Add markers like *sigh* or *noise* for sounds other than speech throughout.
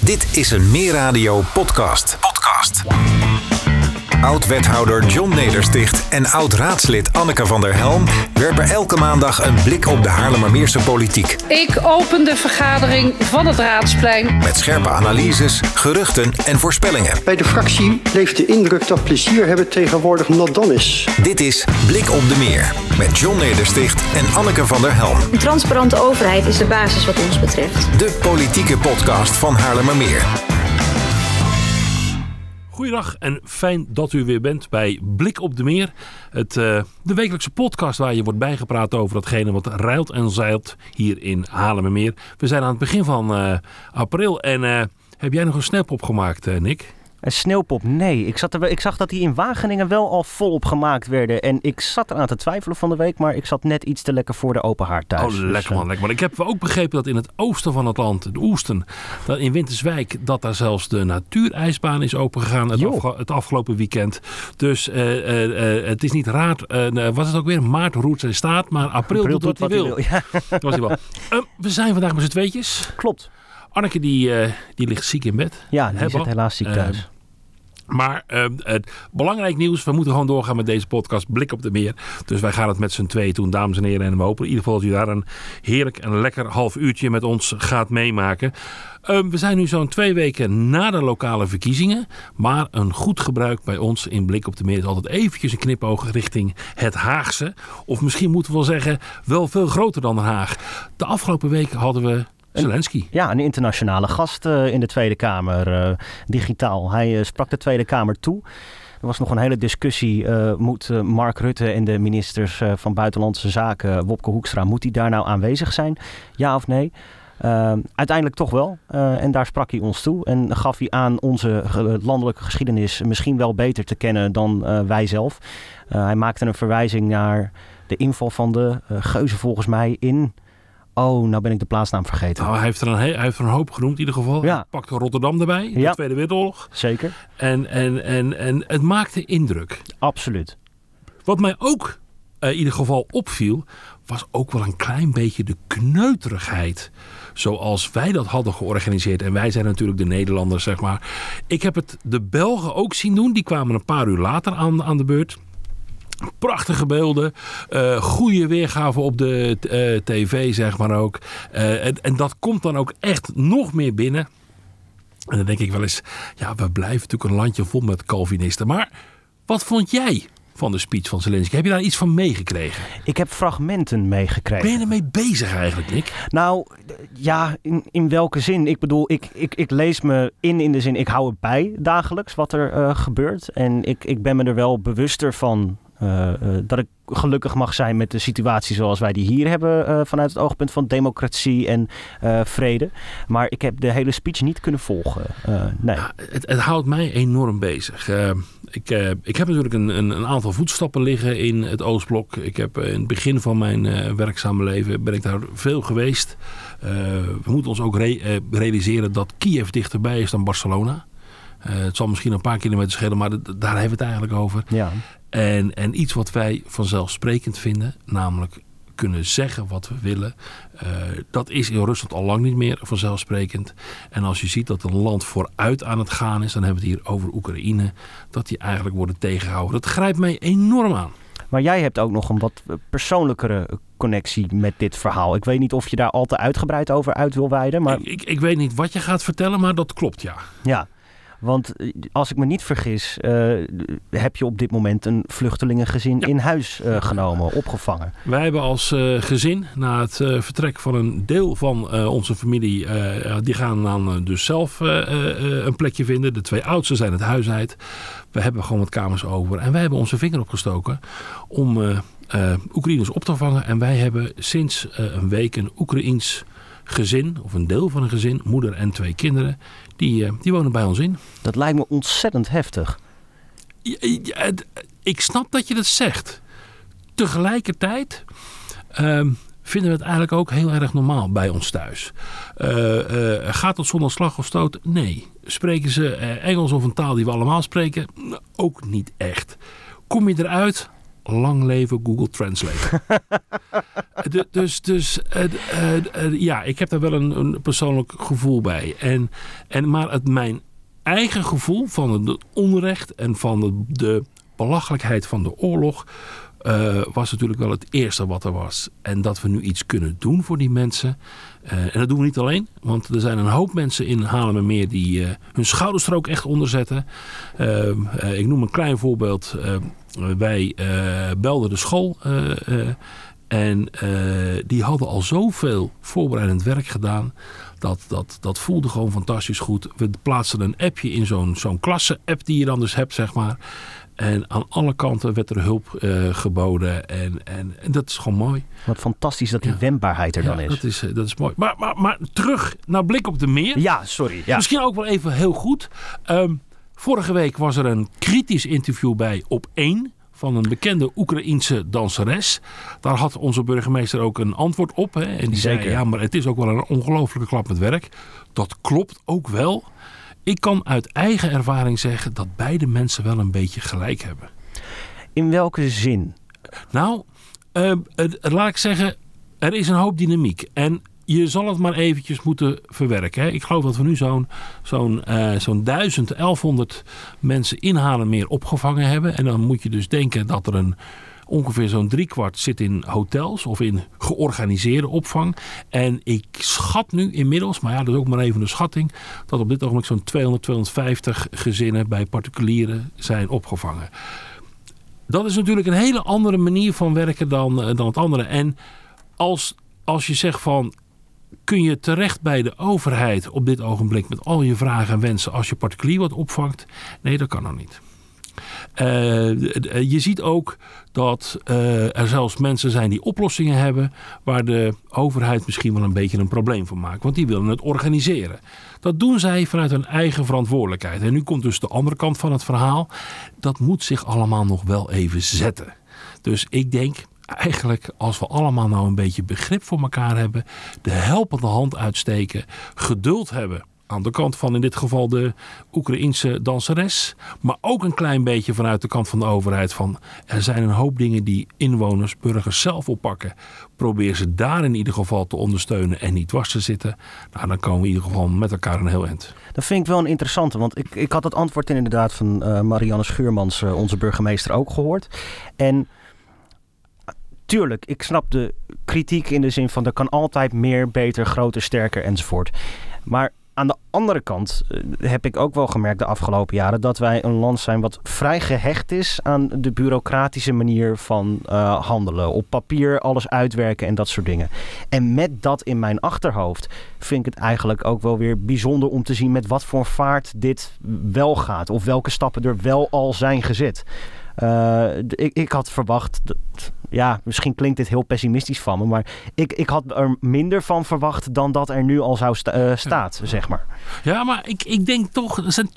Dit is een Meer Radio podcast. Podcast. Oud-wethouder John Nedersticht en oud-raadslid Anneke van der Helm werpen elke maandag een blik op de Haarlemmermeerse politiek. Ik open de vergadering van het Raadsplein. Met scherpe analyses, geruchten en voorspellingen. Bij de fractie leeft de indruk dat plezier hebben tegenwoordig not dan is. Dit is Blik op de Meer met John Nedersticht en Anneke van der Helm. Een transparante overheid is de basis wat ons betreft. De politieke podcast van Haarlemmermeer. Goedendag en fijn dat u weer bent bij Blik op de Meer. Het, eh, de wekelijkse podcast waar je wordt bijgepraat over datgene wat ruilt en zeilt hier in Haarlemmermeer. We zijn aan het begin van eh, april en eh, heb jij nog een snap gemaakt, Nick? Een sneeuwpop? Nee. Ik, zat er, ik zag dat die in Wageningen wel al volop gemaakt werden. En ik zat eraan te twijfelen van de week, maar ik zat net iets te lekker voor de open haard thuis. Oh, lekker Dus, man, eh, lekker man. Ik heb ook begrepen dat in het oosten van het land, de Oesten, dat in Winterswijk, dat daar zelfs de natuurijsbaan is opengegaan het, afge- het afgelopen weekend. Dus eh, eh, het is niet raar, eh, was het ook weer, maart roert zijn staat, maar april, April doet wat hij wil. Ja, Dat was hij wel. *laughs* Ehm, we zijn vandaag met z'n tweetjes. klopt. Anneke die, eh, die ligt ziek in bed. Ja, die zit helaas ziek Eh, thuis. Maar ehm, het belangrijk nieuws, we moeten gewoon doorgaan met deze podcast Blik op de Meer. Dus wij gaan het met z'n tweeën doen, dames en heren. En we hopen in ieder geval dat u daar een heerlijk en lekker half uurtje met ons gaat meemaken. Ehm, we zijn nu zo'n twee weken na de lokale verkiezingen. Maar een goed gebruik bij ons in Blik op de Meer is altijd eventjes een knipoog richting het Haagse. Of misschien moeten we wel zeggen, wel veel groter dan Den Haag. De afgelopen week hadden we Zelensky. Ja, een internationale gast eh, in de Tweede Kamer, eh, digitaal. Hij eh, sprak de Tweede Kamer toe. Er was nog een hele discussie. moet Mark Rutte en de ministers van Buitenlandse Zaken, Wopke Hoekstra, moet hij daar nou aanwezig zijn? Ja of nee? Eh, uiteindelijk toch wel. En daar sprak hij ons toe. En gaf hij aan onze landelijke geschiedenis misschien wel beter te kennen dan wij zelf. Hij maakte een verwijzing naar de inval van de geuzen volgens mij in... Oh, nou ben ik de plaatsnaam vergeten. Nou, hij heeft, er een, hij heeft er een hoop genoemd in ieder geval. Ja. Hij pakte Rotterdam erbij, de Ja. Tweede Wereldoorlog. Zeker, En, en, en, en het maakte indruk. absoluut. Wat mij ook eh, in ieder geval opviel, was ook wel een klein beetje de kneuterigheid. Zoals wij dat hadden georganiseerd. En wij zijn natuurlijk de Nederlanders, zeg maar. Ik heb het de Belgen ook zien doen. Die kwamen een paar uur later aan, aan de beurt. Prachtige beelden, eh goede weergave op de eh, tv, zeg maar ook. Eh, en, en dat komt dan ook echt nog meer binnen. En dan denk ik wel eens, ja, we blijven natuurlijk een landje vol met Calvinisten. Maar wat vond jij van de speech van Zelensky? Heb je daar iets van meegekregen? Ik heb fragmenten meegekregen. Ben je ermee bezig eigenlijk, Nick? Nou, ja, in, in welke zin? Ik bedoel, ik, ik, ik lees me in in de zin, ik hou het bij dagelijks wat er gebeurt. En ik, ik ben me er wel bewuster van dat ik gelukkig mag zijn met de situatie zoals wij die hier hebben eh, vanuit het oogpunt van democratie en eh, vrede. Maar ik heb de hele speech niet kunnen volgen. Eh, nee. Ja, het, het houdt mij enorm bezig. Eh, ik, eh, ik heb natuurlijk een, een, een aantal voetstappen liggen in het Oostblok. Ik heb eh, in het begin van mijn eh, werkzame leven ben ik daar veel geweest. Eh, we moeten ons ook re- eh, realiseren dat Kiev dichterbij is dan Barcelona. Eh, het zal misschien een paar kilometer schelen, maar daar hebben we het eigenlijk over. Ja. En, en iets wat wij vanzelfsprekend vinden, namelijk kunnen zeggen wat we willen, eh, dat is in Rusland al lang niet meer vanzelfsprekend. En als je ziet dat een land vooruit aan het gaan is, dan hebben we het hier over Oekraïne, dat die eigenlijk worden tegengehouden. Dat grijpt mij enorm aan. Maar jij hebt ook nog een wat persoonlijkere connectie met dit verhaal. Ik weet niet of je daar al te uitgebreid over uit wil wijden, maar Ik, ik, ik weet niet wat je gaat vertellen, maar dat klopt ja. ja. Want eh, als ik me niet vergis, eh, heb je op dit moment een vluchtelingengezin Ja. in huis eh, genomen, opgevangen. Wij hebben als gezin, na het vertrek van een deel van onze familie, die gaan dan dus zelf een plekje vinden. De twee oudsten zijn het huis uit. We hebben gewoon wat kamers over. En wij hebben onze vinger opgestoken om Oekraïners op te vangen. En wij hebben sinds een week een Oekraïens gezin, of een deel van een gezin, moeder en twee kinderen, die, eh, die wonen bij ons in. Dat lijkt me ontzettend heftig. Ja, ja, het- ik snap dat je dat zegt. Tegelijkertijd ehm, vinden we het eigenlijk ook heel erg normaal bij ons thuis. Eh, eh, gaat het zonder slag of stoot? Nee. Spreken ze Engels of een taal die we allemaal spreken? Nou, Ook niet echt. Kom je eruit? Lang leven Google Translate. *laughs* De- dus dus ja, ik heb daar wel een, een persoonlijk gevoel bij. En, en, maar het, mijn eigen gevoel van het onrecht en van de, de belachelijkheid van de oorlog... eh, was natuurlijk wel het eerste wat er was. En dat we nu iets kunnen doen voor die mensen. Eh, en dat doen we niet alleen. Want er zijn een hoop mensen in Haarlemmermeer die eh, hun schouders er ook echt onder zetten. Ik noem een klein voorbeeld. Wij eh, belden de school. eh, eh, en die hadden al zoveel voorbereidend werk gedaan. Dat, dat, dat voelde gewoon fantastisch goed. We plaatsten een appje in zo'n zo'n klasse-app die je dan dus hebt, zeg maar. En aan alle kanten werd er hulp geboden. En, en, en dat is gewoon mooi. Wat fantastisch dat die Ja. wendbaarheid er dan Ja, is. dat is, dat is mooi. Maar, maar, maar terug naar Blik op de Meer. Ja, sorry. Ja. Misschien ook wel even heel goed. Ehm, vorige week was er een kritisch interview bij Op 1 van een bekende Oekraïense danseres. Daar had onze burgemeester ook een antwoord op. Hè? En die zei, ja, maar het is ook wel een ongelofelijke klap met werk. Dat klopt ook wel. Ik kan uit eigen ervaring zeggen dat beide mensen wel een beetje gelijk hebben. In welke zin? Nou, eh, het- laat ik zeggen, er is een hoop dynamiek. En je zal het maar eventjes moeten verwerken. Hè. Ik geloof dat we nu zo'n zo'n eh, zo'n 1000, 1100 mensen in meer opgevangen hebben. En dan moet je dus denken dat er een ongeveer zo'n driekwart zit in hotels of in georganiseerde opvang. En ik schat nu inmiddels, maar ja, dat is ook maar even een schatting, dat op dit ogenblik zo'n 200, 250 gezinnen bij particulieren zijn opgevangen. Dat is natuurlijk een hele andere manier van werken dan, eh, dan het andere. En als, als je zegt van. Kun je terecht bij de overheid op dit ogenblik met al je vragen en wensen als je particulier wat opvangt? Nee, dat kan nog niet. Eh, je ziet ook dat eh, er zelfs mensen zijn die oplossingen hebben waar de overheid misschien wel een beetje een probleem van maakt. Want die willen het organiseren. Dat doen zij vanuit hun eigen verantwoordelijkheid. En nu komt dus de andere kant van het verhaal. Dat moet zich allemaal nog wel even zetten. Dus ik denk eigenlijk als we allemaal nou een beetje begrip voor elkaar hebben, de helpende hand uitsteken, geduld hebben aan de kant van in dit geval de Oekraïense danseres, maar ook een klein beetje vanuit de kant van de overheid van er zijn een hoop dingen die inwoners, burgers zelf oppakken. Probeer ze daar in ieder geval te ondersteunen en niet dwars te zitten. Nou, dan komen we in ieder geval met elkaar een heel eind. Dat vind ik wel een interessante, want ik, ik had het antwoord inderdaad van eh, Marianne Schuurmans, eh, onze burgemeester, ook gehoord. En tuurlijk, ik snap de kritiek in de zin van er kan altijd meer, beter, groter, sterker enzovoort. Maar aan de andere kant eh, heb ik ook wel gemerkt de afgelopen jaren dat wij een land zijn wat vrij gehecht is aan de bureaucratische manier van eh, handelen. Op papier alles uitwerken en dat soort dingen. En met dat in mijn achterhoofd vind ik het eigenlijk ook wel weer bijzonder om te zien met wat voor vaart dit wel gaat. Of welke stappen er wel al zijn gezet. Eh, ik, ik had verwacht, dat, ja, misschien klinkt dit heel pessimistisch van me, maar ik, ik had er minder van verwacht dan dat er nu al zou sta, eh, staat, zeg maar. Ja, maar ik, ik denk toch, er zijn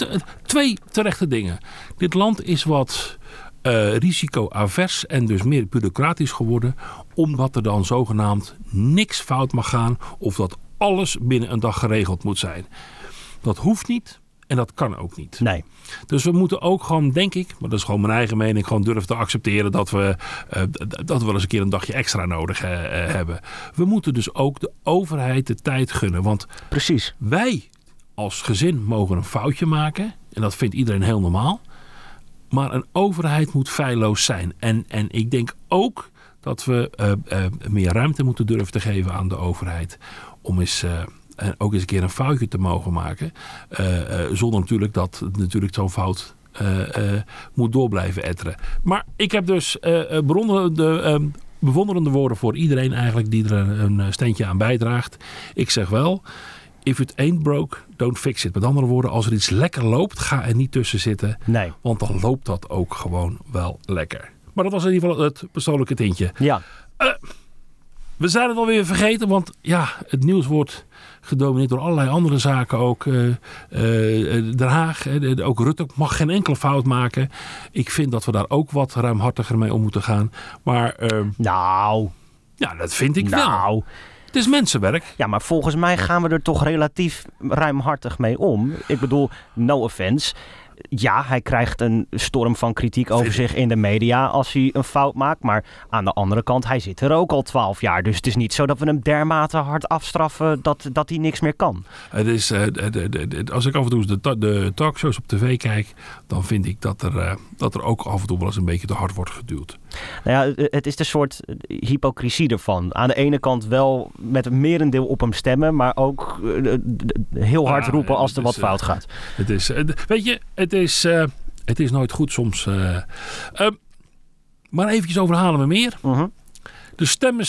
twee terechte dingen. Dit land is wat eh risico-avers en dus meer bureaucratisch geworden, omdat er dan zogenaamd niks fout mag gaan of dat alles binnen een dag geregeld moet zijn. Dat hoeft niet en dat kan ook niet. Nee. Dus we moeten ook gewoon, denk ik, maar dat is gewoon mijn eigen mening, gewoon durven te accepteren dat we, eh, dat we wel eens een keer een dagje extra nodig eh, eh, hebben. We moeten dus ook de overheid de tijd gunnen. Want Precies. wij als gezin mogen een foutje maken. En dat vindt iedereen heel normaal. Maar een overheid moet feilloos zijn. En, en ik denk ook dat we meer ruimte moeten durven te geven aan de overheid. Om eens, eh, ook eens een keer een foutje te mogen maken. Eh, eh, zonder natuurlijk dat natuurlijk zo'n fout eh, moet door blijven etteren. Maar ik heb dus eh, eh, bewonderende, bewonderende woorden voor iedereen eigenlijk die er een, een steentje aan bijdraagt. Ik zeg wel, if it ain't broke, don't fix it. Met andere woorden, als er iets lekker loopt, ga er niet tussen zitten. Nee. Want dan loopt dat ook gewoon wel lekker. Maar dat was in ieder geval het persoonlijke tintje. Ja. We zijn het alweer vergeten, want ja, het nieuws wordt gedomineerd door allerlei andere zaken ook. eh eh, Den Haag, eh, ook Rutte mag geen enkele fout maken. Ik vind dat we daar ook wat ruimhartiger mee om moeten gaan. Maar eh, Nou, ja, dat vind ik wel. nou. Het is mensenwerk. Ja, maar volgens mij gaan we er toch relatief ruimhartig mee om. Ik bedoel, no offense. Ja, hij krijgt een storm van kritiek over zich in de media als hij een fout maakt. Maar aan de andere kant, hij zit er ook al twaalf jaar. Dus het is niet zo dat we hem dermate hard afstraffen dat, dat hij niks meer kan. Het is, uh, de, als ik af en toe de, de talkshows op tv kijk, dan vind ik dat er, uh, dat er ook af en toe wel eens een beetje te hard wordt geduwd. Nou ja, het is de soort hypocrisie ervan. Aan de ene kant wel met een merendeel op hem stemmen, maar ook uh, heel hard ah, roepen als er wat fout gaat. Het is, weet je, het is, het is nooit goed soms. maar eventjes over Halen we meer. Uh -huh. De stemmen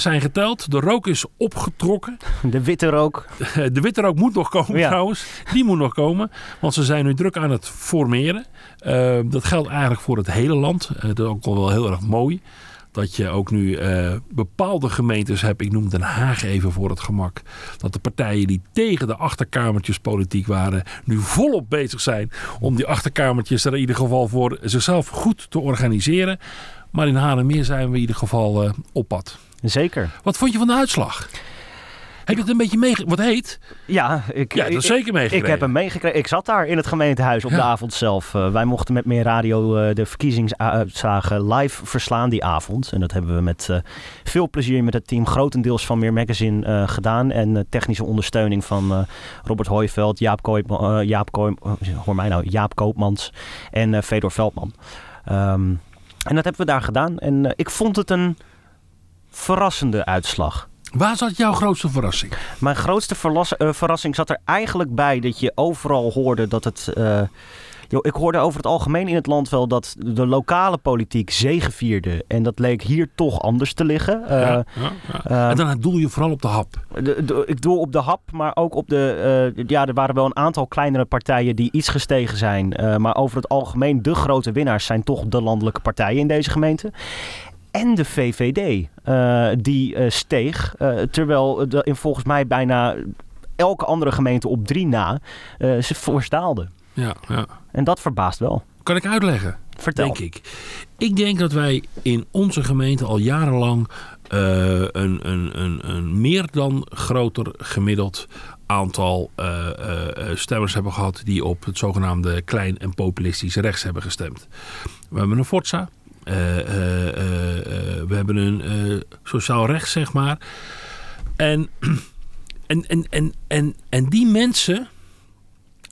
zijn geteld. De rook is opgetrokken. *laughs* De witte rook. *laughs* De witte rook moet nog komen ja. trouwens. Die moet nog komen. Want ze zijn nu druk aan het formeren. Uh, dat geldt eigenlijk voor het hele land. Uh, dat is ook wel heel erg mooi. Dat je ook nu uh, bepaalde gemeentes hebt. Ik noem Den Haag even voor het gemak. Dat de partijen die tegen de achterkamertjes politiek waren. Nu volop bezig zijn om die achterkamertjes er in ieder geval voor zichzelf goed te organiseren. Maar in Haarlemmeer zijn we in ieder geval uh, op pad. Zeker. Wat vond je van de uitslag? Heb je het een beetje meegekregen? Wat heet? Ja, ik, ja, dat zeker meegekregen. Ik heb hem meegekregen. Ik zat daar in het gemeentehuis op ja. de avond zelf. Uh, wij mochten met meer radio uh, de verkiezingsuitslagen live verslaan die avond. En dat hebben we met uh, veel plezier met het team grotendeels van Meer Magazine gedaan. En technische ondersteuning van Robert Hooiveld, Jaap, Kooi, Jaap, Kooi, hoor mij nou, Jaap Koopmans en Fedor Veldman. Um, en dat hebben we daar gedaan. En uh, ik vond het een verrassende uitslag. Waar zat jouw grootste verrassing? Mijn grootste uh, verrassing zat er eigenlijk bij dat je overal hoorde dat het. Uh, Yo, ik hoorde over het algemeen in het land wel dat de lokale politiek zegevierde. En dat leek hier toch anders te liggen. Uh, ja, ja, ja. en dan doel je vooral op de hap. De, de, ik doel op de hap, maar ook op de... Uh, ja, er waren wel een aantal kleinere partijen die iets gestegen zijn. Uh, maar over het algemeen de grote winnaars zijn toch de landelijke partijen in deze gemeente. En de VVD, die steeg. terwijl in volgens mij bijna elke andere gemeente op drie na ze voorstaalde. Ja, ja. En dat verbaast wel. Kan ik uitleggen? Vertel. Denk ik. Ik denk dat wij in onze gemeente al jarenlang uh, een, een, een, een meer dan groter gemiddeld aantal uh, uh, stemmers hebben gehad die op het zogenaamde klein en populistisch rechts hebben gestemd. We hebben een Forza. we hebben een sociaal rechts, zeg maar. En, en, en, en, en, en die mensen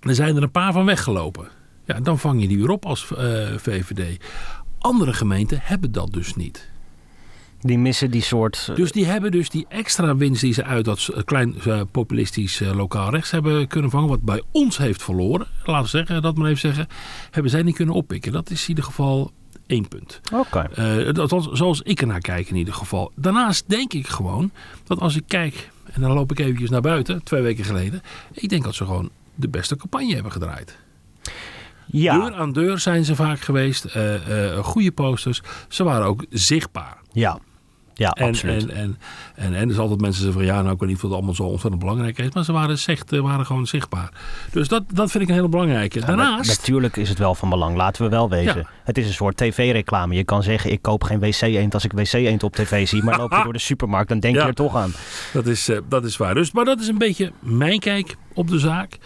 er zijn er een paar van weggelopen. Ja, dan vang je die weer op als uh, VVD. Andere gemeenten hebben dat dus niet. Die missen die soort. Dus die hebben dus die extra winst die ze uit dat klein uh, populistisch uh, lokaal rechts hebben kunnen vangen. Wat bij ons heeft verloren. Laten we zeggen, dat maar even zeggen. Hebben zij niet kunnen oppikken. Dat is in ieder geval één punt. Oké. Okay. zoals ik ernaar kijk in ieder geval. Daarnaast denk ik gewoon dat als ik kijk. En dan loop ik eventjes naar buiten, twee weken geleden. Ik denk dat ze gewoon de beste campagne hebben gedraaid. Ja. Deur aan deur zijn ze vaak geweest. Uh, uh, goede posters. Ze waren ook zichtbaar. Ja. Ja, en, absoluut. En, en, en, en er is altijd mensen zeggen van ja, nou ik weet niet of het allemaal zo ontzettend belangrijk is. Maar ze waren, zicht, waren gewoon zichtbaar. Dus dat, dat vind ik een hele belangrijke. Ja, Daarnaast... Natuurlijk is het wel van belang, laten we wel wezen. Ja. Het is een soort tv-reclame. Je kan zeggen ik koop geen wc-eend als ik wc-eend op tv zie. Maar loop je *laughs* door de supermarkt, dan denk je er toch aan. Dat is, uh, dat is waar. Dus, maar dat is een beetje mijn kijk op de zaak.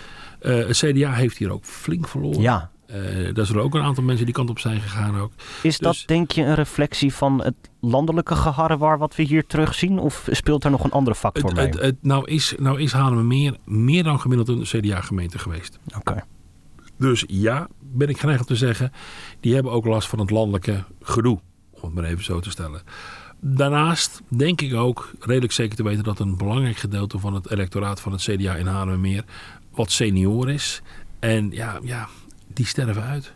Uh, het CDA heeft hier ook flink verloren. Ja. Uh, daar zullen ook een aantal mensen die kant op zijn gegaan ook. Is dat denk je een reflectie van het landelijke geharrewar wat we hier terugzien? Of speelt er nog een andere factor mee? Het, het, nou is, nou is meer, meer dan gemiddeld een CDA-gemeente geweest. Oké. Okay. Dus ja, ben ik geneigd om te zeggen, die hebben ook last van het landelijke gedoe. Om het maar even zo te stellen. Daarnaast denk ik ook redelijk zeker te weten dat een belangrijk gedeelte van het electoraat van het CDA in Haarlemmermeer wat senior is. En ja, ja die sterven uit.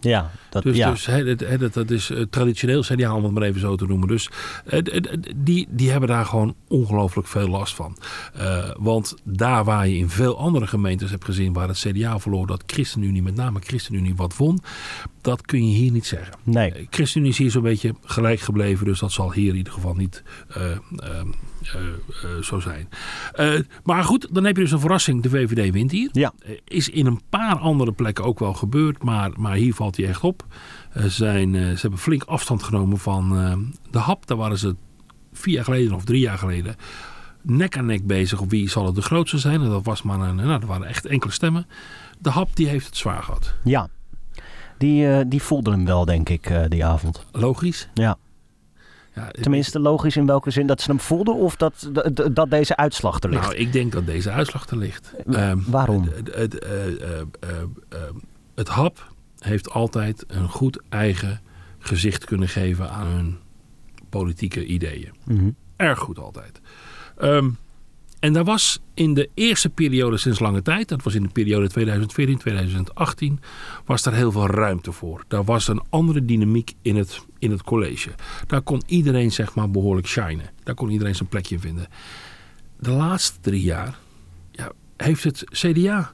Ja, dat, dus, ja. dus he, dat, dat is uh, traditioneel CDA, om het maar even zo te noemen. Dus uh, die, die hebben daar gewoon ongelooflijk veel last van. Uh, want daar waar je in veel andere gemeentes hebt gezien waar het CDA verloor, dat ChristenUnie, met name ChristenUnie, wat won, dat kun je hier niet zeggen. Nee. ChristenUnie is hier zo'n beetje gelijk gebleven, dus dat zal hier in ieder geval niet uh, uh, zo zijn. Maar goed, dan heb je dus een verrassing. De VVD wint hier. Ja. is in een paar andere plekken ook wel gebeurd, maar, maar hier valt hij echt op. zijn, ze hebben flink afstand genomen van de hap. Daar waren ze vier jaar geleden of drie jaar geleden nek aan nek bezig op wie zal het de grootste zijn. En dat was maar een, nou, dat waren echt enkele stemmen. De hap die heeft het zwaar gehad. Ja, die, eh, die voelde hem wel, denk ik, eh, die avond. Logisch. Ja. Ja, Tenminste, logisch in welke zin dat ze hem voelden of dat, dat, dat deze uitslag er ligt. Nou, ik denk dat deze uitslag er ligt. Ehm, Waarom? Het, het, eh, het hap heeft altijd een goed eigen gezicht kunnen geven aan hun politieke ideeën. Mhm. Erg goed altijd. Ehm, en daar was in de eerste periode sinds lange tijd, dat was in de periode 2014-2018, was daar heel veel ruimte voor. Daar was een andere dynamiek in het, in het college. Daar kon iedereen zeg maar behoorlijk shinen. Daar kon iedereen zijn plekje vinden. De laatste drie jaar ja, heeft het CDA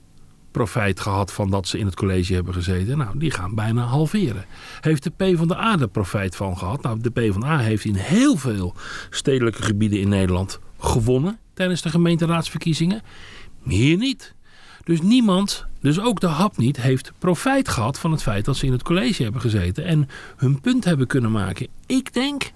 profijt gehad van dat ze in het college hebben gezeten. Nou, die gaan bijna halveren. Heeft de PvdA er profijt van gehad? Nou, de PvdA heeft in heel veel stedelijke gebieden in Nederland gewonnen tijdens de gemeenteraadsverkiezingen. Hier niet. Dus niemand, dus ook de HAP niet, heeft profijt gehad van het feit dat ze in het college hebben gezeten en hun punt hebben kunnen maken. Ik denk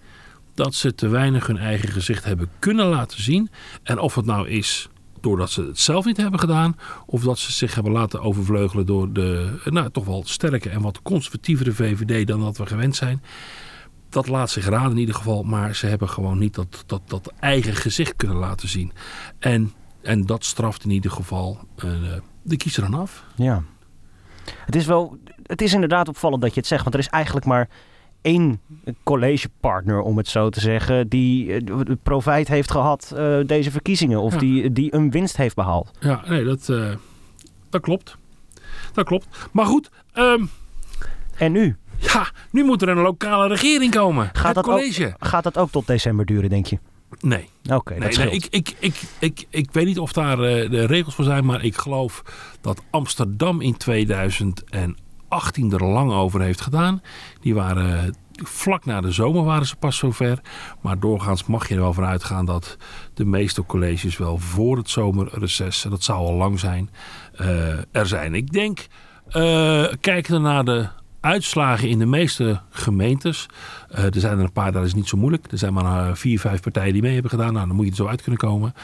dat ze te weinig hun eigen gezicht hebben kunnen laten zien. En of het nou is doordat ze het zelf niet hebben gedaan, of dat ze zich hebben laten overvleugelen door de nou, toch wel sterke en wat conservatievere VVD dan dat we gewend zijn. Dat laat zich raden in ieder geval, maar ze hebben gewoon niet dat, dat, dat eigen gezicht kunnen laten zien. En, en dat straft in ieder geval uh, de kiezer dan af. Ja. Het is wel, het is inderdaad opvallend dat je het zegt, want er is eigenlijk maar één collegepartner, om het zo te zeggen, die profijt heeft gehad uh, deze verkiezingen. Of ja. die, die een winst heeft behaald. Ja, nee, dat, uh, dat klopt. Dat klopt. Maar goed. Um, en nu? Ja, nu moet er een lokale regering komen. Gaat, het dat, college. ook, gaat dat ook tot december duren, denk je? Nee. Oké, okay, nee, nee, ik, ik, ik, ik, ik weet niet of daar uh, de regels voor zijn, maar ik geloof dat Amsterdam in 2018 er lang over heeft gedaan. Die waren vlak na de zomer waren ze pas zover. Maar doorgaans mag je er wel van uitgaan dat de meeste colleges wel voor het zomerreces, dat zou al lang zijn, uh, er zijn. Ik denk, uh, kijken naar de uitslagen in de meeste gemeentes. Uh, er zijn er een paar, dat is niet zo moeilijk. Er zijn maar vier, vijf partijen die mee hebben gedaan. Nou, dan moet je er zo uit kunnen komen.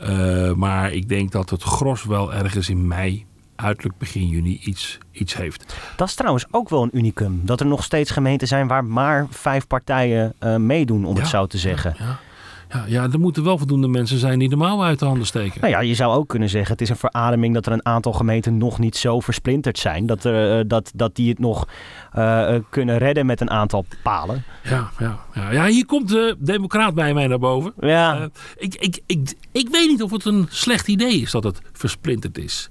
Uh, maar ik denk dat het gros wel ergens in mei, uiterlijk begin juni, iets, iets heeft. Dat is trouwens ook wel een unicum. Dat er nog steeds gemeenten zijn waar maar vijf partijen uh, meedoen, om ja, het zo te zeggen. Ja, ja. Ja, er moeten wel voldoende mensen zijn die de mouwen uit de handen steken. Nou ja, je zou ook kunnen zeggen, het is een verademing dat er een aantal gemeenten nog niet zo versplinterd zijn. Dat, er, uh, dat, dat die het nog uh, kunnen redden met een aantal palen. Ja, ja, ja. ja hier komt de democraat bij mij naar boven. Ja. Uh, ik, ik, ik, ik weet niet of het een slecht idee is dat het versplinterd is.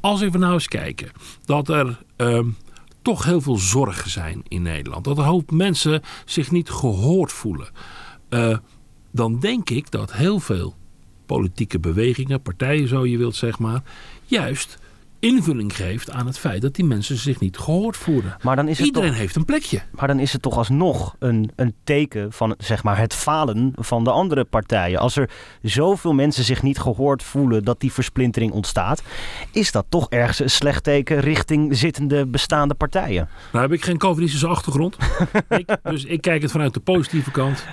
Als we nou eens kijken dat er... Um, toch heel veel zorgen zijn in Nederland. Dat een hoop mensen zich niet gehoord voelen. Uh, dan denk ik dat heel veel politieke bewegingen, partijen zo je wilt zeg maar, juist invulling geeft aan het feit dat die mensen zich niet gehoord voelen. Maar dan is het Iedereen toch, heeft een plekje. Maar dan is het toch alsnog een, een teken van zeg maar, het falen van de andere partijen. Als er zoveel mensen zich niet gehoord voelen dat die versplintering ontstaat, is dat toch ergens een slecht teken richting zittende bestaande partijen. Nou heb ik geen Calvinistische achtergrond. *laughs* ik, dus ik kijk het vanuit de positieve kant.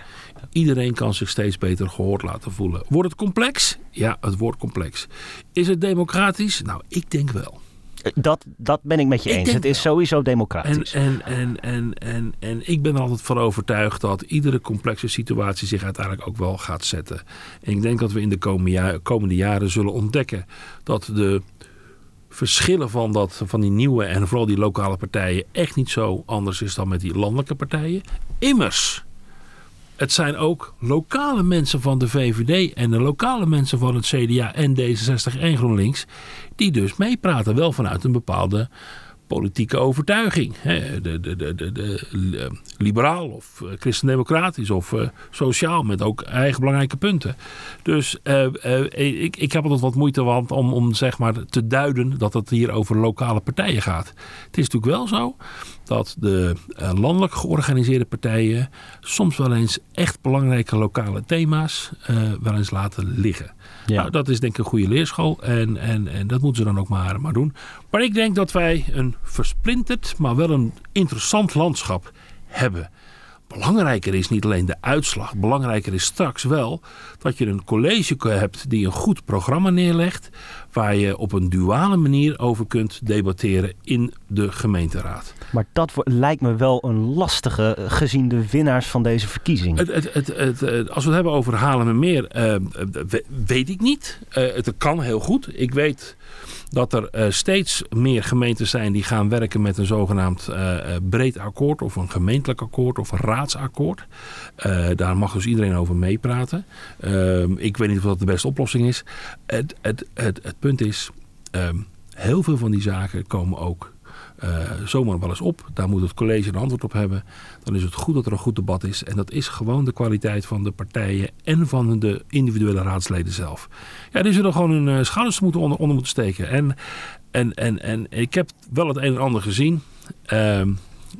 Iedereen kan zich steeds beter gehoord laten voelen. Wordt het complex? Ja, het wordt complex. Is het democratisch? Nou, ik denk wel. Dat, dat ben ik met je Ik eens. Het is wel. sowieso democratisch. En, en, en, en, en, en ik ben er altijd van overtuigd dat iedere complexe situatie zich uiteindelijk ook wel gaat zetten. En ik denk dat we in de komende, jaar, komende jaren zullen ontdekken dat de verschillen van, dat, van die nieuwe en vooral die lokale partijen echt niet zo anders is dan met die landelijke partijen. Immers, het zijn ook lokale mensen van de VVD en de lokale mensen van het CDA en D66 en GroenLinks die dus meepraten, wel vanuit een bepaalde politieke overtuiging. Hè, de, de, de, de, de, uh, liberaal of uh, christendemocratisch of uh, sociaal met ook eigen belangrijke punten. Dus ik, ik heb altijd wat moeite want om, om zeg maar te duiden dat het hier over lokale partijen gaat. Het is natuurlijk wel zo dat de landelijk georganiseerde partijen soms wel eens echt belangrijke lokale thema's wel eens laten liggen. Ja. Nou, dat is denk ik een goede leerschool en, en, en dat moeten ze dan ook maar, maar doen. Maar ik denk dat wij een versplinterd, maar wel een interessant landschap hebben. Belangrijker is niet alleen de uitslag. Belangrijker is straks wel dat je een college hebt die een goed programma neerlegt. Waar je op een duale manier over kunt debatteren in de gemeenteraad. Maar dat lijkt me wel een lastige eh, gezien de winnaars van deze verkiezing. Het, het, het, het, als we het hebben over Halen en Meer, uh, weet ik niet. Uh, het kan heel goed. Ik weet dat er uh, steeds meer gemeenten zijn die gaan werken met een zogenaamd breed akkoord of een gemeentelijk akkoord of een raadsakkoord. Daar mag dus iedereen over meepraten. Ehm, ik weet niet of dat de beste oplossing is. Het, het, het, het punt is, ehm, heel veel van die zaken komen ook uh, zomaar wel eens op. Daar moet het college een antwoord op hebben. Dan is het goed dat er een goed debat is. En dat is gewoon de kwaliteit van de partijen en van de individuele raadsleden zelf. Ja, die zullen gewoon hun uh, schouders moeten onder, onder, moeten steken. En, en, en, en ik heb wel het een en ander gezien. Uh,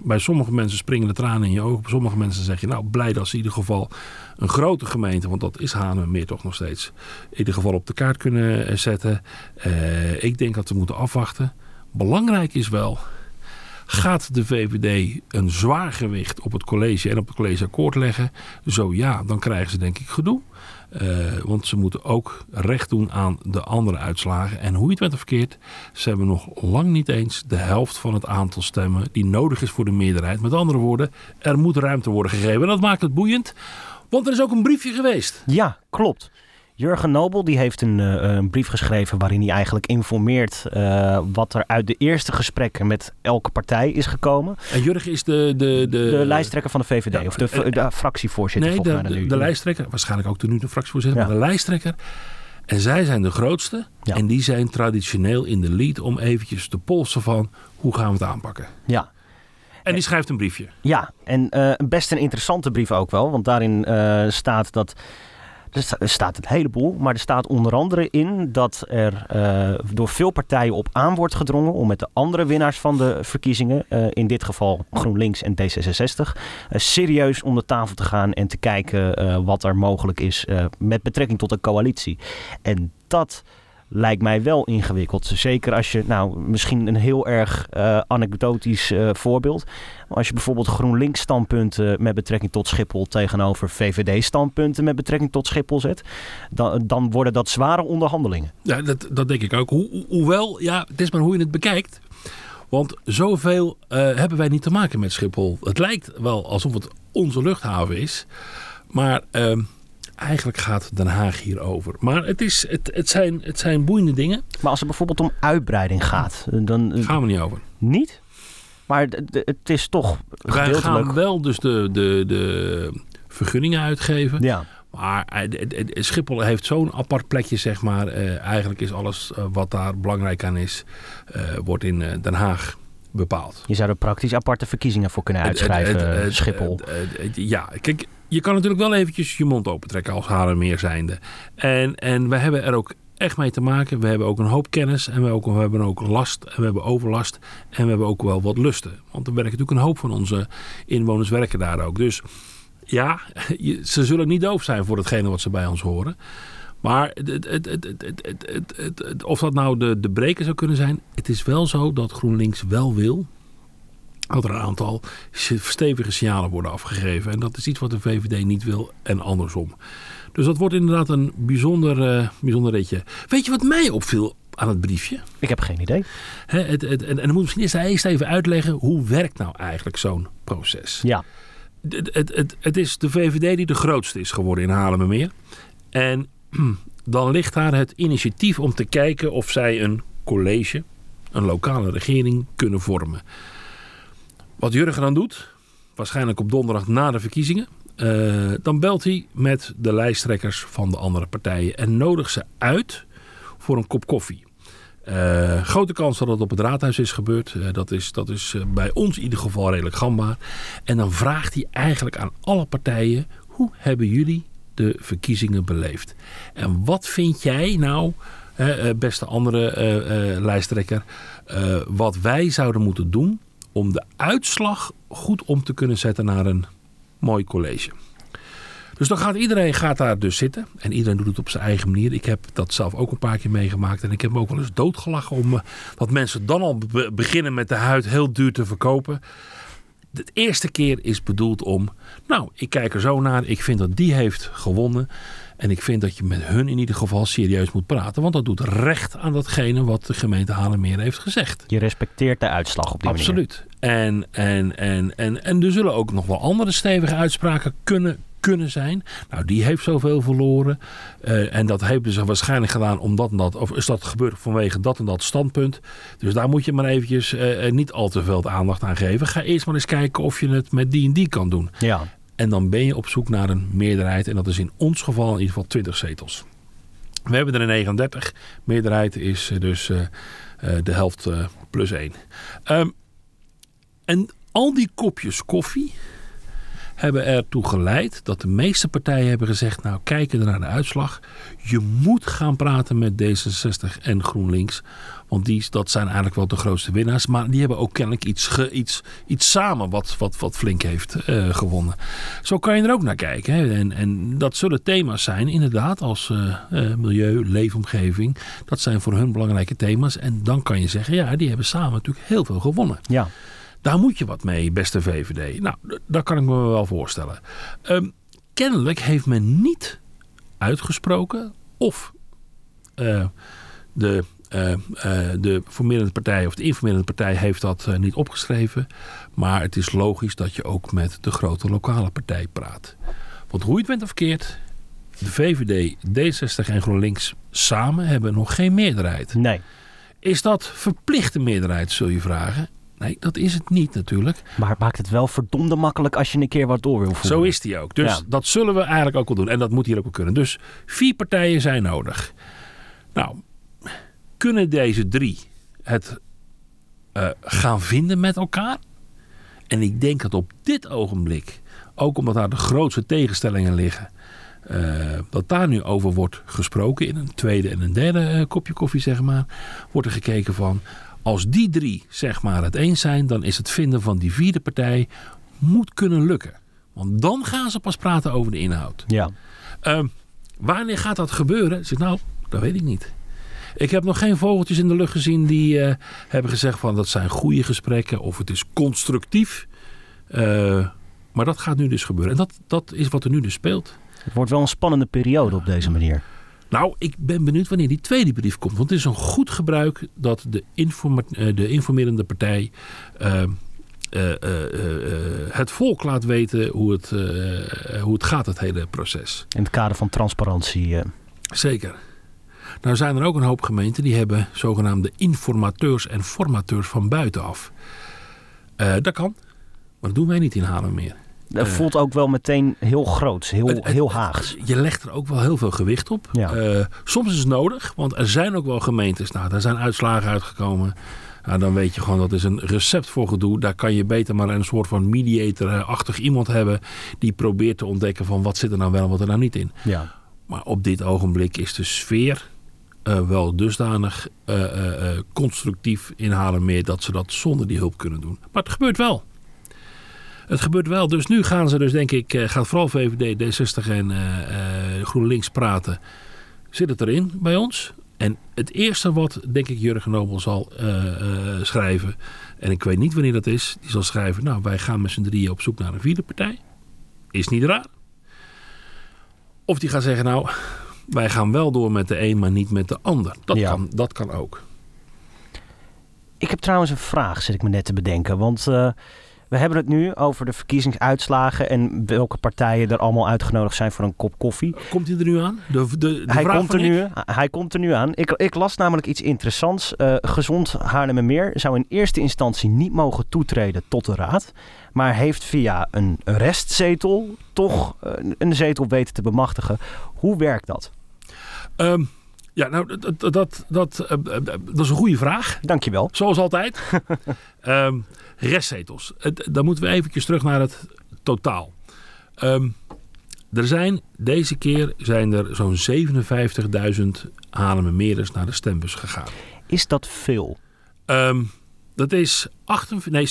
bij sommige mensen springen de tranen in je ogen. Bij sommige mensen zeg je, nou blij dat ze in ieder geval een grote gemeente, want dat is Hanen toch nog steeds, in ieder geval op de kaart kunnen zetten. Uh, ik denk dat we moeten afwachten. Belangrijk is wel, gaat de VVD een zwaar gewicht op het college en op het collegeakkoord leggen? Zo ja, dan krijgen ze denk ik gedoe. Uh, want ze moeten ook recht doen aan de andere uitslagen. En hoe je het met verkeerd, ze hebben nog lang niet eens de helft van het aantal stemmen die nodig is voor de meerderheid. Met andere woorden, er moet ruimte worden gegeven. En dat maakt het boeiend, want er is ook een briefje geweest. Ja, klopt. Jurgen Nobel die heeft een, uh, een, brief geschreven waarin hij eigenlijk informeert uh, wat er uit de eerste gesprekken met elke partij is gekomen. En Jurgen is de... De, de, de lijsttrekker van de VVD, ja, of de, de, de fractievoorzitter nee, volgens mij de, nu. de lijsttrekker, waarschijnlijk ook de nu de fractievoorzitter, ja. maar de lijsttrekker. En zij zijn de grootste ja. en die zijn traditioneel in de lead om eventjes te polsen van hoe gaan we het aanpakken. Ja, en die schrijft een briefje. Ja, en uh, best een interessante brief ook wel. Want daarin uh, staat dat. Er staat een heleboel, maar er staat onder andere in dat er uh, door veel partijen op aan wordt gedrongen om met de andere winnaars van de verkiezingen, in dit geval GroenLinks en D66, uh, serieus om de tafel te gaan en te kijken wat er mogelijk is met betrekking tot een coalitie. En dat lijkt mij wel ingewikkeld. Zeker als je, nou, misschien een heel erg uh, anekdotisch uh, voorbeeld. Als je bijvoorbeeld GroenLinks standpunten met betrekking tot Schiphol tegenover VVD standpunten met betrekking tot Schiphol zet, dan, dan worden dat zware onderhandelingen. Ja, dat, dat denk ik ook. Ho hoewel, ja, het is maar hoe je het bekijkt. Want zoveel uh, hebben wij niet te maken met Schiphol. Het lijkt wel alsof het onze luchthaven is. Maar uh, eigenlijk gaat Den Haag hierover. Maar het, is, het, het, zijn, het zijn boeiende dingen. Maar als het bijvoorbeeld om uitbreiding gaat, dan... Gaan we niet over. Niet? Maar het is toch Wij gaan wel dus de, de, de vergunningen uitgeven. Ja. Maar Schiphol heeft zo'n apart plekje, zeg maar. Uh, eigenlijk is alles wat daar belangrijk aan is, uh, wordt in Den Haag bepaald. Je zou er praktisch aparte verkiezingen voor kunnen uitschrijven, Schiphol. ja, kijk, je kan natuurlijk wel eventjes je mond opentrekken als Haarlemmeer zijnde. En, en we hebben er ook echt mee te maken. We hebben ook een hoop kennis en we, ook, we hebben ook last en we hebben overlast en we hebben ook wel wat lusten. Want er werken natuurlijk een hoop van onze inwoners werken daar ook. Dus ja, ze zullen niet doof zijn voor hetgene wat ze bij ons horen. Maar het, het, het, of dat nou de, de breker zou kunnen zijn, het is wel zo dat GroenLinks wel wil dat er een aantal stevige signalen worden afgegeven. En dat is iets wat de VVD niet wil en andersom. Dus dat wordt inderdaad een bijzonder, uh, bijzonder. Weet je wat mij opviel aan het briefje? Ik heb geen idee. He, het, het, en, en dan moet misschien eerst, eerst even uitleggen... hoe werkt nou eigenlijk zo'n proces? Ja. Het, het, het, het is de VVD die de grootste is geworden in Haarlemmermeer. En *clears throat* dan ligt daar het initiatief om te kijken of zij een college... een lokale regering kunnen vormen. Wat Jurgen dan doet, waarschijnlijk op donderdag na de verkiezingen, uh, dan belt hij met de lijsttrekkers van de andere partijen en nodigt ze uit voor een kop koffie. Uh, grote kans dat het op het raadhuis is gebeurd. Uh, dat is, dat is bij ons in ieder geval redelijk gangbaar. En dan vraagt hij eigenlijk aan alle partijen: hoe hebben jullie de verkiezingen beleefd? En wat vind jij nou, beste andere lijsttrekker, wat wij zouden moeten doen om de uitslag goed om te kunnen zetten naar een mooi college. Dus dan gaat iedereen gaat daar dus zitten. En iedereen doet het op zijn eigen manier. Ik heb dat zelf ook een paar keer meegemaakt. En ik heb me ook wel eens doodgelachen om dat mensen dan al beginnen met de huid heel duur te verkopen. De eerste keer is bedoeld om, nou, ik kijk er zo naar. Ik vind dat die heeft gewonnen. En ik vind dat je met hun in ieder geval serieus moet praten. Want dat doet recht aan datgene wat de gemeente Haarlemmeer heeft gezegd. Je respecteert de uitslag op die manier. Absoluut. En, en, en, en, en er zullen ook nog wel andere stevige uitspraken kunnen, kunnen zijn. Nou, die heeft zoveel verloren. Uh, en dat heeft ze waarschijnlijk gedaan omdat dat, of is dat gebeurd vanwege dat en dat standpunt. Dus daar moet je maar eventjes uh, niet al te veel aandacht aan geven. Ga eerst maar eens kijken of je het met die en die kan doen. Ja. En dan ben je op zoek naar een meerderheid. En dat is in ons geval in ieder geval 20 zetels. We hebben er een 39. Meerderheid is dus uh, de helft plus 1. Um, en al die kopjes koffie hebben ertoe geleid dat de meeste partijen hebben gezegd: Nou, kijken naar de uitslag. Je moet gaan praten met D66 en GroenLinks. Want die, dat zijn eigenlijk wel de grootste winnaars. Maar die hebben ook kennelijk iets, iets, iets samen wat, wat, wat flink heeft uh, gewonnen. Zo kan je er ook naar kijken. Hè. En, en dat zullen thema's zijn, inderdaad, als uh, uh, milieu, leefomgeving. Dat zijn voor hun belangrijke thema's. En dan kan je zeggen: ja, die hebben samen natuurlijk heel veel gewonnen. Ja. Daar moet je wat mee, beste VVD. Nou, dat kan ik me wel voorstellen. Um, kennelijk heeft men niet uitgesproken of uh, de, uh, uh, de formerende partij of de informerende partij heeft dat niet opgeschreven. Maar het is logisch dat je ook met de grote lokale partij praat. Want hoe je het bent of verkeerd, de VVD, D60 en GroenLinks samen hebben nog geen meerderheid. Nee. Is dat verplichte meerderheid, zul je vragen? Nee, dat is het niet natuurlijk. Maar het maakt het wel verdomde makkelijk als je een keer wat door wil voeren. Zo is die ook. Dus ja. dat zullen we eigenlijk ook wel doen. En dat moet hier ook wel kunnen. Dus vier partijen zijn nodig. Nou, kunnen deze drie het uh, gaan vinden met elkaar? En ik denk dat op dit ogenblik, ook omdat daar de grootste tegenstellingen liggen, uh, dat daar nu over wordt gesproken in een tweede en een derde uh, kopje koffie, zeg maar, wordt er gekeken van als die drie zeg maar het eens zijn, dan is het vinden van die vierde partij moet kunnen lukken. Want dan gaan ze pas praten over de inhoud. Ja. Uh, wanneer gaat dat gebeuren? Zeg, nou, dat weet ik niet. Ik heb nog geen vogeltjes in de lucht gezien die uh, hebben gezegd van dat zijn goede gesprekken of het is constructief. Uh, maar dat gaat nu dus gebeuren. En dat, dat is wat er nu dus speelt. Het wordt wel een spannende periode op deze manier. Nou, ik ben benieuwd wanneer die tweede brief komt. Want het is een goed gebruik dat de, informa de informerende partij uh, uh, uh, het volk laat weten hoe het, hoe het gaat, het hele proces. In het kader van transparantie. Zeker. Nou zijn er ook een hoop gemeenten die hebben zogenaamde informateurs en formateurs van buitenaf. dat kan, maar dat doen wij niet in Haarlemmermeer. Dat voelt ook wel meteen heel groot, heel, het, heel haags. Je legt er ook wel heel veel gewicht op. Ja. Uh, soms is het nodig, want er zijn ook wel gemeentes, nou, daar zijn uitslagen uitgekomen. Nou, dan weet je gewoon dat is een recept voor gedoe. Daar kan je beter maar een soort van mediator-achtig iemand hebben die probeert te ontdekken van wat zit er nou wel en wat er nou niet in. Ja. Maar op dit ogenblik is de sfeer uh, wel dusdanig uh, constructief inhalen meer dat ze dat zonder die hulp kunnen doen. Maar het gebeurt wel. Het gebeurt wel. Dus nu gaan ze dus denk ik, uh, gaat vooral VVD, D60 en uh, uh, GroenLinks praten. Zit het erin bij ons? En het eerste wat denk ik Jurgen Nobel zal schrijven, en ik weet niet wanneer dat is, die zal schrijven, nou wij gaan met z'n drieën op zoek naar een vierde partij. Is niet raar. Of die gaat zeggen, nou wij gaan wel door met de een, maar niet met de ander. Dat, Ja. kan, dat kan ook. Ik heb trouwens een vraag, zit ik me net te bedenken. Want uh, we hebben het nu over de verkiezingsuitslagen en welke partijen er allemaal uitgenodigd zijn voor een kop koffie. Komt hij er nu aan? De, de, de Hij vraag komt, er nu, hij komt er nu aan. Ik, ik las namelijk iets interessants. Eh, Gezond Haarlemmermeer zou in eerste instantie niet mogen toetreden tot de raad. Maar heeft via een restzetel toch eh, een zetel weten te bemachtigen. Hoe werkt dat? Um, ja, nou, dat, dat, dat, dat, uh, dat is een goede vraag. Dankjewel. Zoals altijd. um, *laughs* restzetels. Dan moeten we eventjes terug naar het totaal. Um, er zijn, deze keer zijn er zo'n 57.000 Haarlemmermeerders naar de stembus gegaan. Is dat veel? Um, dat is 48, nee,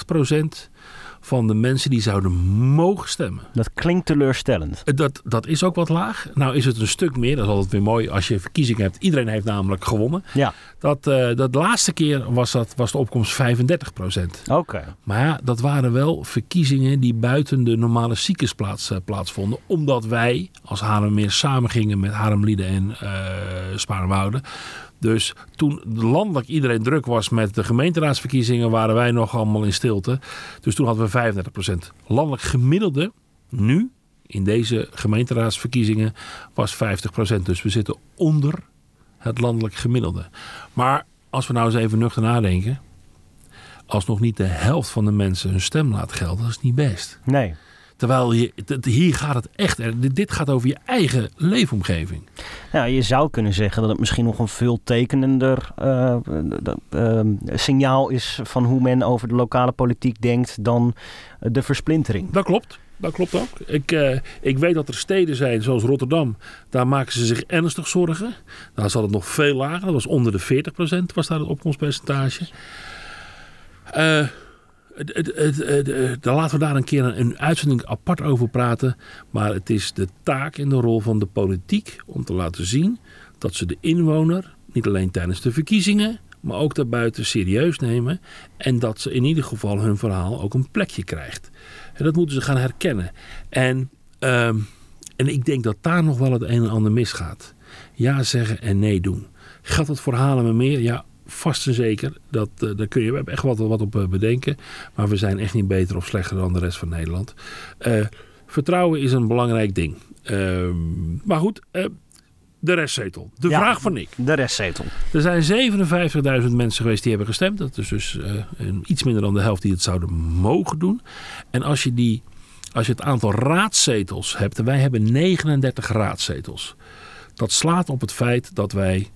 46,8 procent van de mensen die zouden mogen stemmen. Dat klinkt teleurstellend. Dat, dat is ook wat laag. Nou is het een stuk meer. Dat is altijd weer mooi als je verkiezingen hebt. Iedereen heeft namelijk gewonnen. Ja, Dat, eh, dat laatste keer was, dat, was de opkomst 35 procent. oké. Maar ja, dat waren wel verkiezingen die buiten de normale ziekenplaats eh, plaatsvonden. Omdat wij als Haarlemmeer samen gingen met Haarlemlieden en Sparenwouden. Dus toen landelijk iedereen druk was met de gemeenteraadsverkiezingen, waren wij nog allemaal in stilte. Dus toen hadden we 35 procent. Landelijk gemiddelde nu, in deze gemeenteraadsverkiezingen, was 50 procent. Dus we zitten onder het landelijk gemiddelde. Maar als we nou eens even nuchter nadenken. Als nog niet de helft van de mensen hun stem laat gelden, dat is niet best. Nee. Terwijl je, hier gaat het echt, dit gaat over je eigen leefomgeving. Ja, je zou kunnen zeggen dat het misschien nog een veel tekenender eh, dat, eh, signaal is van hoe men over de lokale politiek denkt dan de versplintering. Dat klopt. Dat klopt ook. Ik, eh, ik weet dat er steden zijn, zoals Rotterdam, daar maken ze zich ernstig zorgen. Daar zat het nog veel lager. Dat was onder de 40% was daar het opkomstpercentage. Eh, dan laten we daar een keer een, uitzending apart over praten. Maar het is de taak en de rol van de politiek om te laten zien dat ze de inwoner, niet alleen tijdens de verkiezingen, maar ook daarbuiten serieus nemen. En dat ze in ieder geval hun verhaal ook een plekje krijgt. Dat moeten ze gaan herkennen. En, ehm, en ik denk dat daar nog wel het een en ander misgaat. Ja zeggen en nee doen. Gaat het voor Halen meer? Ja, vast en zeker. Dat, eh, daar kun je we hebben echt wat, wat op eh, bedenken. Maar we zijn echt niet beter of slechter dan de rest van Nederland. Eh, vertrouwen is een belangrijk ding. Ehm, maar goed, de restzetel. De Ja. vraag van Nick. De restzetel. Er zijn 57.000 mensen geweest die hebben gestemd. Dat is dus iets minder dan de helft die het zouden mogen doen. En als je, die, als je het aantal raadzetels hebt, en wij hebben 39 raadzetels. Dat slaat op het feit dat wij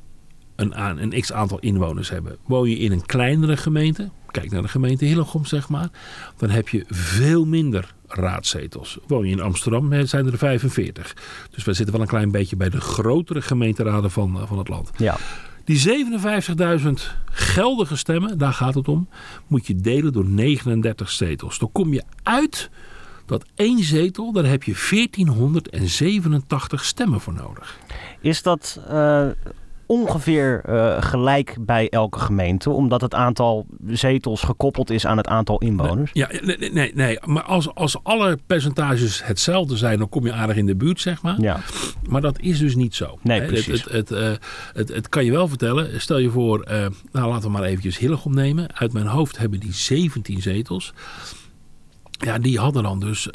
een, een x aantal inwoners hebben. Woon je in een kleinere gemeente, kijk naar de gemeente Hillegom zeg maar, dan heb je veel minder raadzetels. Woon je in Amsterdam, zijn er 45. Dus wij zitten wel een klein beetje bij de grotere gemeenteraden van, eh, van het land. Ja. Die 57.000 geldige stemmen, daar gaat het om, moet je delen door 39 zetels. Dan kom je uit dat één zetel, daar heb je 1487 stemmen voor nodig. Is dat eh, ongeveer eh, gelijk bij elke gemeente, omdat het aantal zetels gekoppeld is aan het aantal inwoners? Ja, nee, nee, maar als, als alle percentages hetzelfde zijn, dan kom je aardig in de buurt, zeg maar. Ja. Maar dat is dus niet zo. Nee, Hè, precies. Het, het, het, eh, het, het kan je wel vertellen. Stel je voor, eh, nou laten we maar eventjes Hillegom nemen. Uit mijn hoofd hebben die 17 zetels. Ja, die hadden dan dus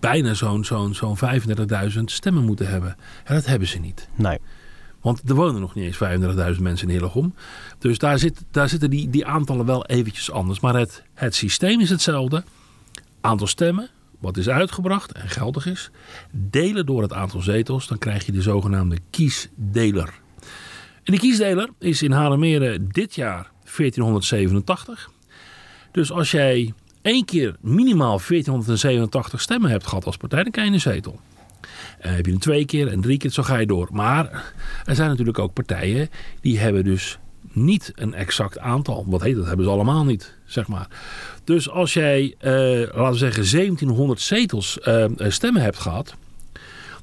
bijna zo'n zo'n zo'n 35.000 stemmen moeten hebben. Ja, dat hebben ze niet. Nee. Want er wonen nog niet eens 35.000 mensen in Hillegom. Dus daar, zit, daar zitten die, die aantallen wel eventjes anders. Maar het, het systeem is hetzelfde. Aantal stemmen, wat is uitgebracht en geldig is. Delen door het aantal zetels, dan krijg je de zogenaamde kiesdeler. En die kiesdeler is in Haarlemmeren dit jaar 1487. Dus als jij één keer minimaal 1487 stemmen hebt gehad als partij, dan krijg je een zetel. Eh, heb je hem twee keer en drie keer, zo ga je door. Maar er zijn natuurlijk ook partijen die hebben dus niet een exact aantal. Wat heet dat? Hebben ze allemaal niet, zeg maar. Dus als jij, eh, laten we zeggen, 1700 zetels eh, stemmen hebt gehad,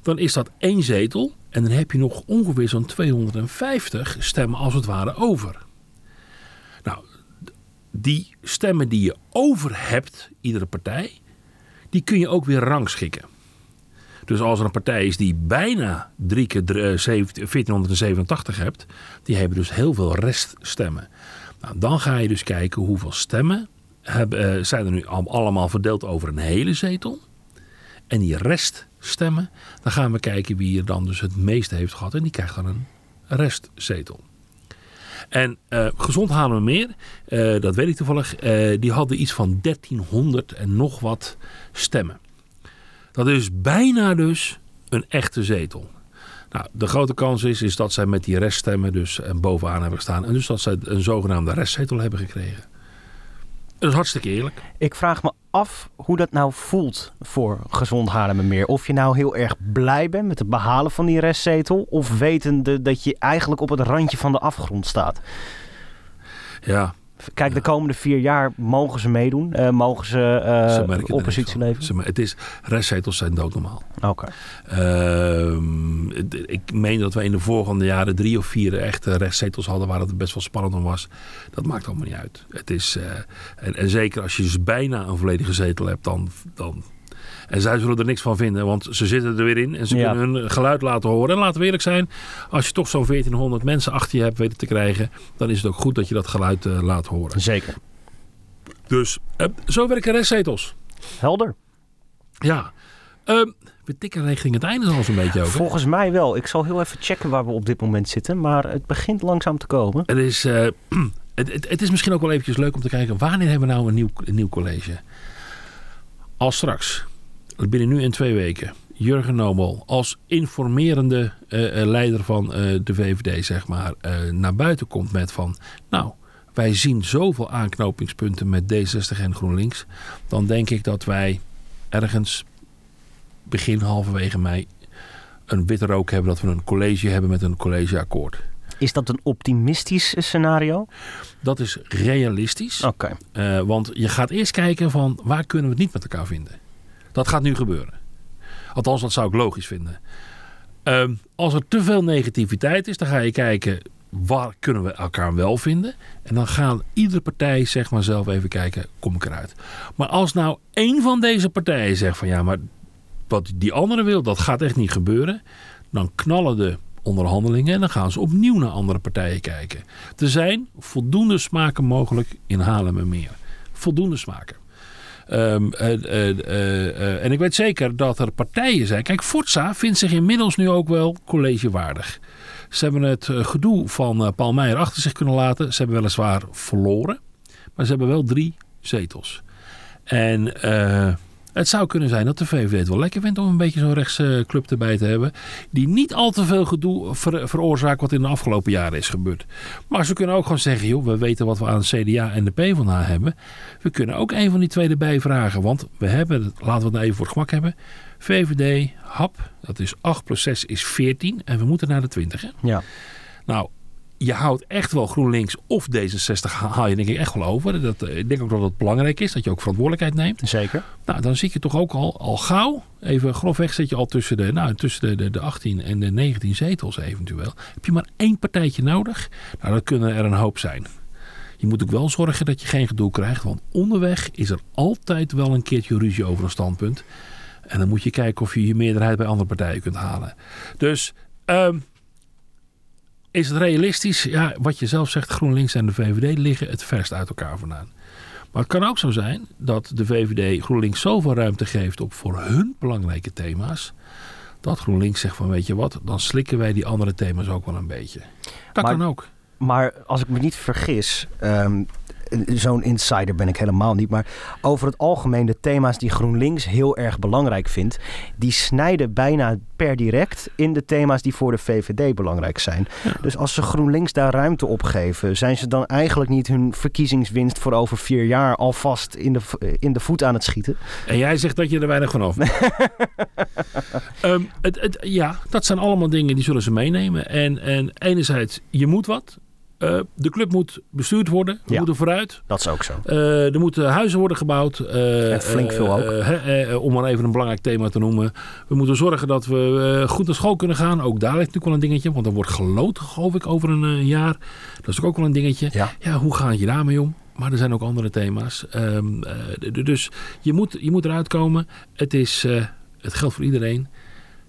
dan is dat één zetel. En dan heb je nog ongeveer zo'n 250 stemmen als het ware over. Nou, die stemmen die je over hebt, iedere partij, die kun je ook weer rangschikken. Dus als er een partij is die bijna drie keer dr- eh, 17 1487 hebt, die hebben dus heel veel reststemmen. Nou, dan ga je dus kijken hoeveel stemmen hebben, eh, zijn er nu al- allemaal verdeeld over een hele zetel. En die reststemmen, dan gaan we kijken wie er dan dus het meeste heeft gehad. En die krijgt dan een restzetel. En eh, Gezond halen we meer, dat weet ik toevallig, die hadden iets van 1300 en nog wat stemmen. Dat is bijna dus een echte zetel. Nou, de grote kans is, is dat zij met die reststemmen dus eh, bovenaan hebben gestaan. En dus dat zij een zogenaamde restzetel hebben gekregen. Dat is hartstikke eerlijk. Ik vraag me af hoe dat nou voelt voor Gezond Haarlemmermeer. Of je nou heel erg blij bent met het behalen van die restzetel... of wetende dat je eigenlijk op het randje van de afgrond staat. Ja, Kijk, de komende vier jaar mogen ze meedoen. Uh, mogen ze, uh, ze oppositie leveren? Ze, het is, restzetels zijn doodnormaal. Oké. Okay. Uh, ik meen dat we in de volgende jaren drie of vier echte restzetels hadden waar het best wel spannend om was. Dat maakt allemaal niet uit. Het is, uh, en, en, zeker als je dus bijna een volledige zetel hebt, dan, dan en zij zullen er niks van vinden, want ze zitten er weer in en ze Ja. kunnen hun geluid laten horen. En laten we eerlijk zijn, als je toch zo'n 1400 mensen achter je hebt weten te krijgen, dan is het ook goed dat je dat geluid eh, laat horen. Zeker. Dus eh, zo werken restzetels. Helder. Ja. Ehm, we tikken richting het einde al zo'n beetje hè? Volgens mij wel. Ik zal heel even checken waar we op dit moment zitten. Maar het begint langzaam te komen. Het is, eh, *clears throat* het, het, het is misschien ook wel eventjes leuk om te kijken, wanneer hebben we nou een nieuw, een nieuw college? Als straks, binnen nu en twee weken, Jurgen Nobel als informerende eh, eh, leider van eh, de VVD, zeg maar, naar buiten komt met van, nou, wij zien zoveel aanknopingspunten met D60 en GroenLinks, dan denk ik dat wij ergens begin halverwege mei een witte rook hebben, dat we een college hebben met een collegeakkoord. Is dat een optimistisch scenario? Dat is realistisch. Oké. Want je gaat eerst kijken van waar kunnen we het niet met elkaar vinden. Dat gaat nu gebeuren. Althans, dat zou ik logisch vinden. Uh, als er te veel negativiteit is, dan ga je kijken waar kunnen we elkaar wel vinden. En dan gaan iedere partij zeg maar zelf even kijken, kom ik eruit. Maar als nou één van deze partijen zegt van ja, maar wat die andere wil, dat gaat echt niet gebeuren. Dan knallen de onderhandelingen en dan gaan ze opnieuw naar andere partijen kijken. Er zijn voldoende smaken mogelijk in Meer. Voldoende smaken. Um, uh, uh, uh, en ik weet zeker dat er partijen zijn. Kijk, Forza vindt zich inmiddels nu ook wel collegewaardig. Ze hebben het gedoe van Paul Meijer achter zich kunnen laten. Ze hebben weliswaar verloren. Maar ze hebben wel drie zetels. En het zou kunnen zijn dat de VVD het wel lekker vindt om een beetje zo'n rechtse club erbij te hebben. Die niet al te veel gedoe ver, veroorzaakt wat in de afgelopen jaren is gebeurd. Maar ze kunnen ook gewoon zeggen, joh, we weten wat we aan de CDA en de PvdA hebben. We kunnen ook een van die twee erbij vragen. Want we hebben, laten we het nou even voor het gemak hebben. VVD, HAP, dat is 8 plus 6 is 14. En we moeten naar de 20. Hè? Ja. Nou, je houdt echt wel GroenLinks of D66 haal je denk ik echt wel over. Dat, ik denk ook dat het belangrijk is dat je ook verantwoordelijkheid neemt. Zeker. Nou, dan zit je toch ook al, al gauw, even grofweg zit je al tussen, de, nou, tussen de, de, de 18 en de 19 zetels eventueel. Heb je maar één partijtje nodig? Nou, dat kunnen er een hoop zijn. Je moet ook wel zorgen dat je geen gedoe krijgt, want onderweg is er altijd wel een keertje ruzie over een standpunt. En dan moet je kijken of je je meerderheid bij andere partijen kunt halen. Dus... Um, is het realistisch? Ja, wat je zelf zegt, GroenLinks en de VVD liggen het verst uit elkaar vandaan. Maar het kan ook zo zijn dat de VVD GroenLinks zoveel ruimte geeft op voor hun belangrijke thema's. Dat GroenLinks zegt van weet je wat, dan slikken wij die andere thema's ook wel een beetje. Dat maar, kan ook. Maar als ik me niet vergis, um, zo'n insider ben ik helemaal niet. Maar over het algemeen de thema's die GroenLinks heel erg belangrijk vindt, die snijden bijna per direct in de thema's die voor de VVD belangrijk zijn. Ja. Dus als ze GroenLinks daar ruimte op geven, zijn ze dan eigenlijk niet hun verkiezingswinst voor over vier jaar alvast in de, in de voet aan het schieten? En jij zegt dat je er weinig van af *laughs* um, het, het, Ja, dat zijn allemaal dingen die zullen ze meenemen. En, en enerzijds, je moet wat. Uh, de club moet bestuurd worden. We ja, moeten vooruit. Dat is ook zo. Uh, er moeten huizen worden gebouwd. Uh, en flink veel ook. om maar even een belangrijk thema te noemen. We moeten zorgen dat we goed naar school kunnen gaan. Ook daar ligt natuurlijk wel een dingetje. Want er wordt geloot, geloof ik, over een jaar. Dat is ook wel een dingetje. Ja. ja, hoe ga je daarmee om? Maar er zijn ook andere thema's. Um, dus je moet, je moet eruit komen. Het, is, het geldt voor iedereen.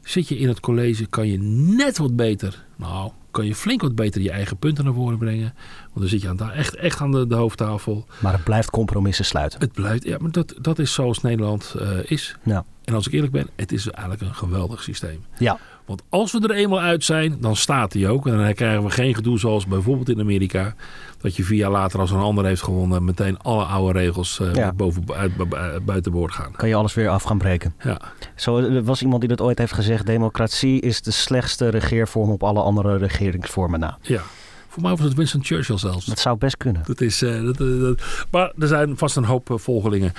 Zit je in het college, kan je net wat beter. Nou, kan je flink wat beter je eigen punten naar voren brengen. Want dan zit je aan echt, echt aan de, de, hoofdtafel. Maar het blijft compromissen sluiten. Het blijft, ja, maar dat, dat is zoals Nederland uh, is. Ja. En als ik eerlijk ben, het is eigenlijk een geweldig systeem. Ja. Want als we er eenmaal uit zijn, dan staat hij ook. En dan krijgen we geen gedoe zoals bijvoorbeeld in Amerika. Dat je vier jaar later, als een ander heeft gewonnen, meteen alle oude regels uh, Ja. boven, uit, bu- buiten boord gaan. Kan je alles weer af gaan breken. Ja. Zo, er was iemand die dat ooit heeft gezegd. Democratie is de slechtste regeervorm op alle andere regeringsvormen na. ja. Voor mij was het Winston Churchill zelfs. Dat zou best kunnen. Dat is, uh, dat, uh, dat, maar er zijn vast een hoop volgelingen.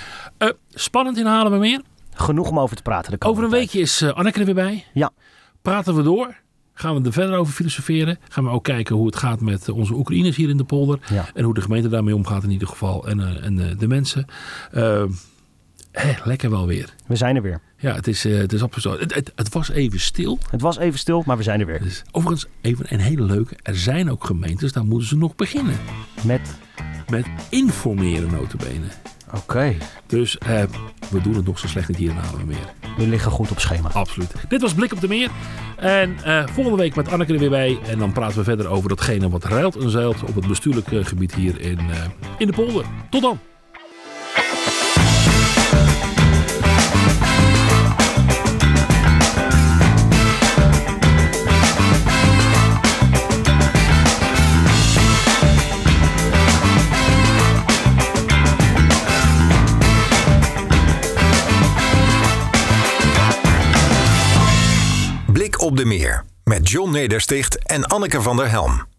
spannend in Halen we meer. Genoeg om over te praten. De Over een tijd. weekje is Anneke er weer bij. Ja. Praten we door. gaan we er verder over filosoferen. Gaan we ook kijken hoe het gaat met eh, onze Oekraïners hier in de polder. Ja. En hoe de gemeente daarmee omgaat in ieder geval. En, eh, en eh, de mensen. Hé, lekker wel weer. We zijn er weer. Ja, het is, het is absoluut. Het, het, het was even stil. Het was even stil, maar we zijn er weer. Dus, overigens, even een hele leuke. Er zijn ook gemeentes, daar moeten ze nog beginnen. Met... Met informeren notabene. Oké, Dus eh, we doen het nog zo slecht niet hier in Haarlemmermeer. we liggen goed op schema. Absoluut. Dit was Blik op de Meer. En eh, volgende week met Anneke er weer bij. En dan praten we verder over datgene wat ruilt en zeilt op het bestuurlijk eh, gebied hier in, in de polder. Tot dan. Op de Meer met John Nedersticht en Anneke van der Helm.